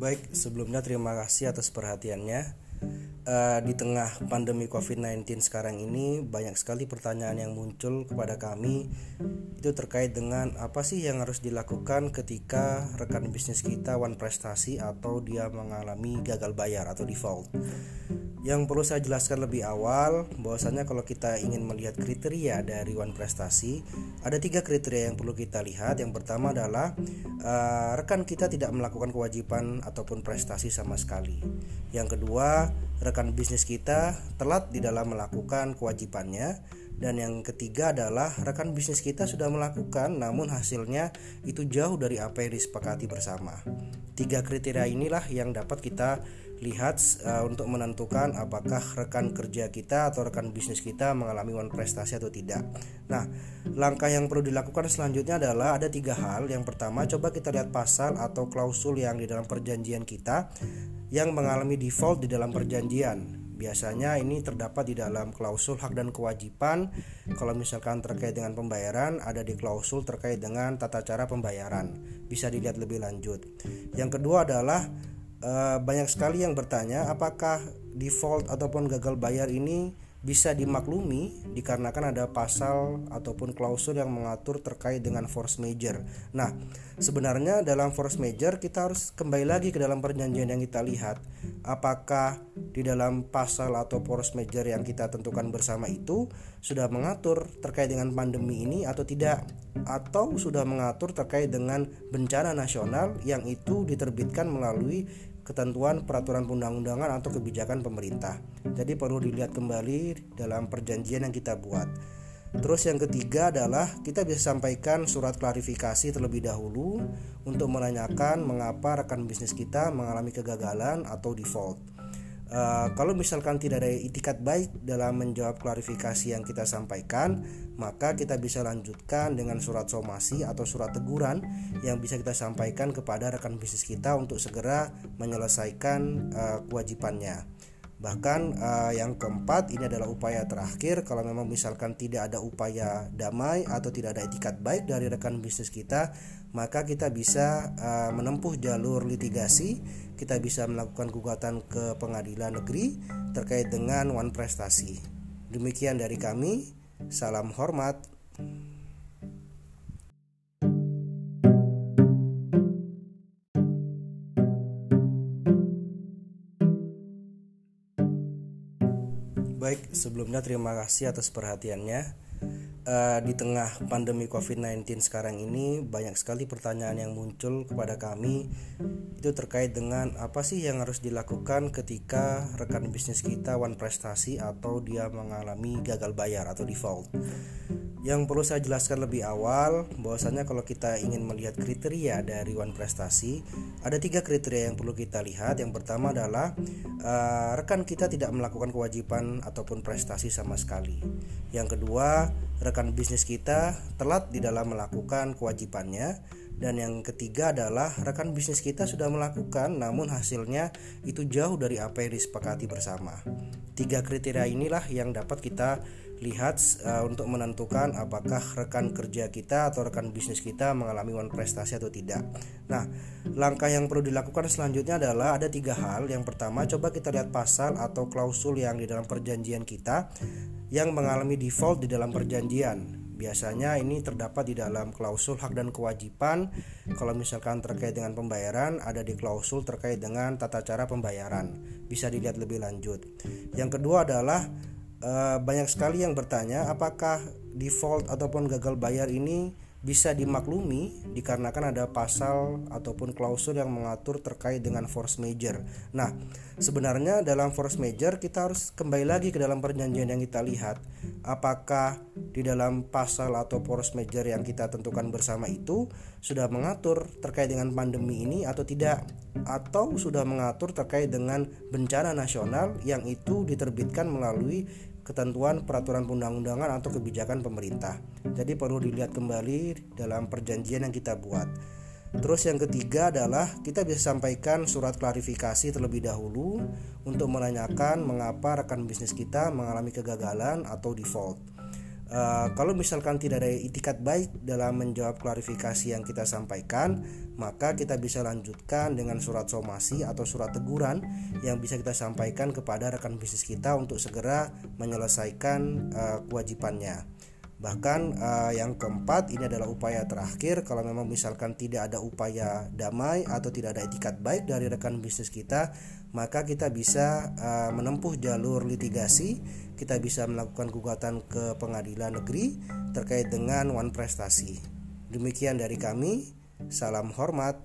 Baik, sebelumnya terima kasih atas perhatiannya. Uh, di tengah pandemi COVID-19 sekarang ini banyak sekali pertanyaan yang muncul kepada kami itu terkait dengan apa sih yang harus dilakukan ketika rekan bisnis kita one prestasi atau dia mengalami gagal bayar atau default. Yang perlu saya jelaskan lebih awal bahwasanya kalau kita ingin melihat kriteria dari one prestasi ada tiga kriteria yang perlu kita lihat. Yang pertama adalah uh, rekan kita tidak melakukan kewajiban ataupun prestasi sama sekali. Yang kedua rekan bisnis kita telat di dalam melakukan kewajibannya dan yang ketiga adalah rekan bisnis kita sudah melakukan namun hasilnya itu jauh dari apa yang disepakati bersama. Tiga kriteria inilah yang dapat kita lihat uh, untuk menentukan apakah rekan kerja kita atau rekan bisnis kita mengalami one prestasi atau tidak. Nah, langkah yang perlu dilakukan selanjutnya adalah ada tiga hal. Yang pertama, coba kita lihat pasal atau klausul yang di dalam perjanjian kita yang mengalami default di dalam perjanjian. Biasanya ini terdapat di dalam klausul hak dan kewajiban. Kalau misalkan terkait dengan pembayaran, ada di klausul terkait dengan tata cara pembayaran. Bisa dilihat lebih lanjut. Yang kedua adalah e, banyak sekali yang bertanya apakah default ataupun gagal bayar ini bisa dimaklumi dikarenakan ada pasal ataupun klausul yang mengatur terkait dengan force major. Nah, sebenarnya dalam force major kita harus kembali lagi ke dalam perjanjian yang kita lihat. Apakah di dalam pasal atau force major yang kita tentukan bersama itu sudah mengatur terkait dengan pandemi ini atau tidak? Atau sudah mengatur terkait dengan bencana nasional yang itu diterbitkan melalui ketentuan peraturan undang-undangan atau kebijakan pemerintah. Jadi perlu dilihat kembali dalam perjanjian yang kita buat. Terus yang ketiga adalah kita bisa sampaikan surat klarifikasi terlebih dahulu untuk menanyakan mengapa rekan bisnis kita mengalami kegagalan atau default. Uh, kalau misalkan tidak ada itikat baik dalam menjawab klarifikasi yang kita sampaikan, maka kita bisa lanjutkan dengan surat somasi atau surat teguran yang bisa kita sampaikan kepada rekan bisnis kita untuk segera menyelesaikan uh, kewajibannya. Bahkan uh, yang keempat ini adalah upaya terakhir kalau memang misalkan tidak ada upaya damai atau tidak ada etikat baik dari rekan bisnis kita, maka kita bisa uh, menempuh jalur litigasi kita bisa melakukan gugatan ke pengadilan negeri terkait dengan one prestasi. Demikian dari kami, salam hormat. Baik, sebelumnya terima kasih atas perhatiannya uh, di tengah pandemi COVID-19 sekarang ini banyak sekali pertanyaan yang muncul kepada kami itu terkait dengan apa sih yang harus dilakukan ketika rekan bisnis kita one prestasi atau dia mengalami gagal bayar atau default. Yang perlu saya jelaskan lebih awal bahwasanya kalau kita ingin melihat kriteria dari one prestasi ada tiga kriteria yang perlu kita lihat. Yang pertama adalah uh, rekan kita tidak melakukan kewajiban ataupun prestasi sama sekali. Yang kedua rekan bisnis kita telat di dalam melakukan kewajibannya dan yang ketiga adalah rekan bisnis kita sudah melakukan namun hasilnya itu jauh dari apa yang disepakati bersama. Tiga kriteria inilah yang dapat kita lihat uh, untuk menentukan apakah rekan kerja kita atau rekan bisnis kita mengalami one prestasi atau tidak. Nah, langkah yang perlu dilakukan selanjutnya adalah ada tiga hal. Yang pertama, coba kita lihat pasal atau klausul yang di dalam perjanjian kita yang mengalami default di dalam perjanjian. Biasanya ini terdapat di dalam klausul hak dan kewajiban. Kalau misalkan terkait dengan pembayaran, ada di klausul terkait dengan tata cara pembayaran. Bisa dilihat lebih lanjut. Yang kedua adalah e, banyak sekali yang bertanya apakah default ataupun gagal bayar ini bisa dimaklumi dikarenakan ada pasal ataupun klausul yang mengatur terkait dengan force major. Nah, sebenarnya dalam force major kita harus kembali lagi ke dalam perjanjian yang kita lihat. Apakah di dalam pasal atau force major yang kita tentukan bersama itu sudah mengatur terkait dengan pandemi ini atau tidak atau sudah mengatur terkait dengan bencana nasional yang itu diterbitkan melalui ketentuan peraturan undang-undangan atau kebijakan pemerintah. Jadi perlu dilihat kembali dalam perjanjian yang kita buat. Terus yang ketiga adalah kita bisa sampaikan surat klarifikasi terlebih dahulu untuk menanyakan mengapa rekan bisnis kita mengalami kegagalan atau default. Uh, kalau misalkan tidak ada itikat baik dalam menjawab klarifikasi yang kita sampaikan, maka kita bisa lanjutkan dengan surat somasi atau surat teguran yang bisa kita sampaikan kepada rekan bisnis kita untuk segera menyelesaikan uh, kewajibannya. Bahkan uh, yang keempat ini adalah upaya terakhir kalau memang misalkan tidak ada upaya damai atau tidak ada etikat baik dari rekan bisnis kita, maka kita bisa uh, menempuh jalur litigasi kita bisa melakukan gugatan ke pengadilan negeri terkait dengan one prestasi. Demikian dari kami, salam hormat.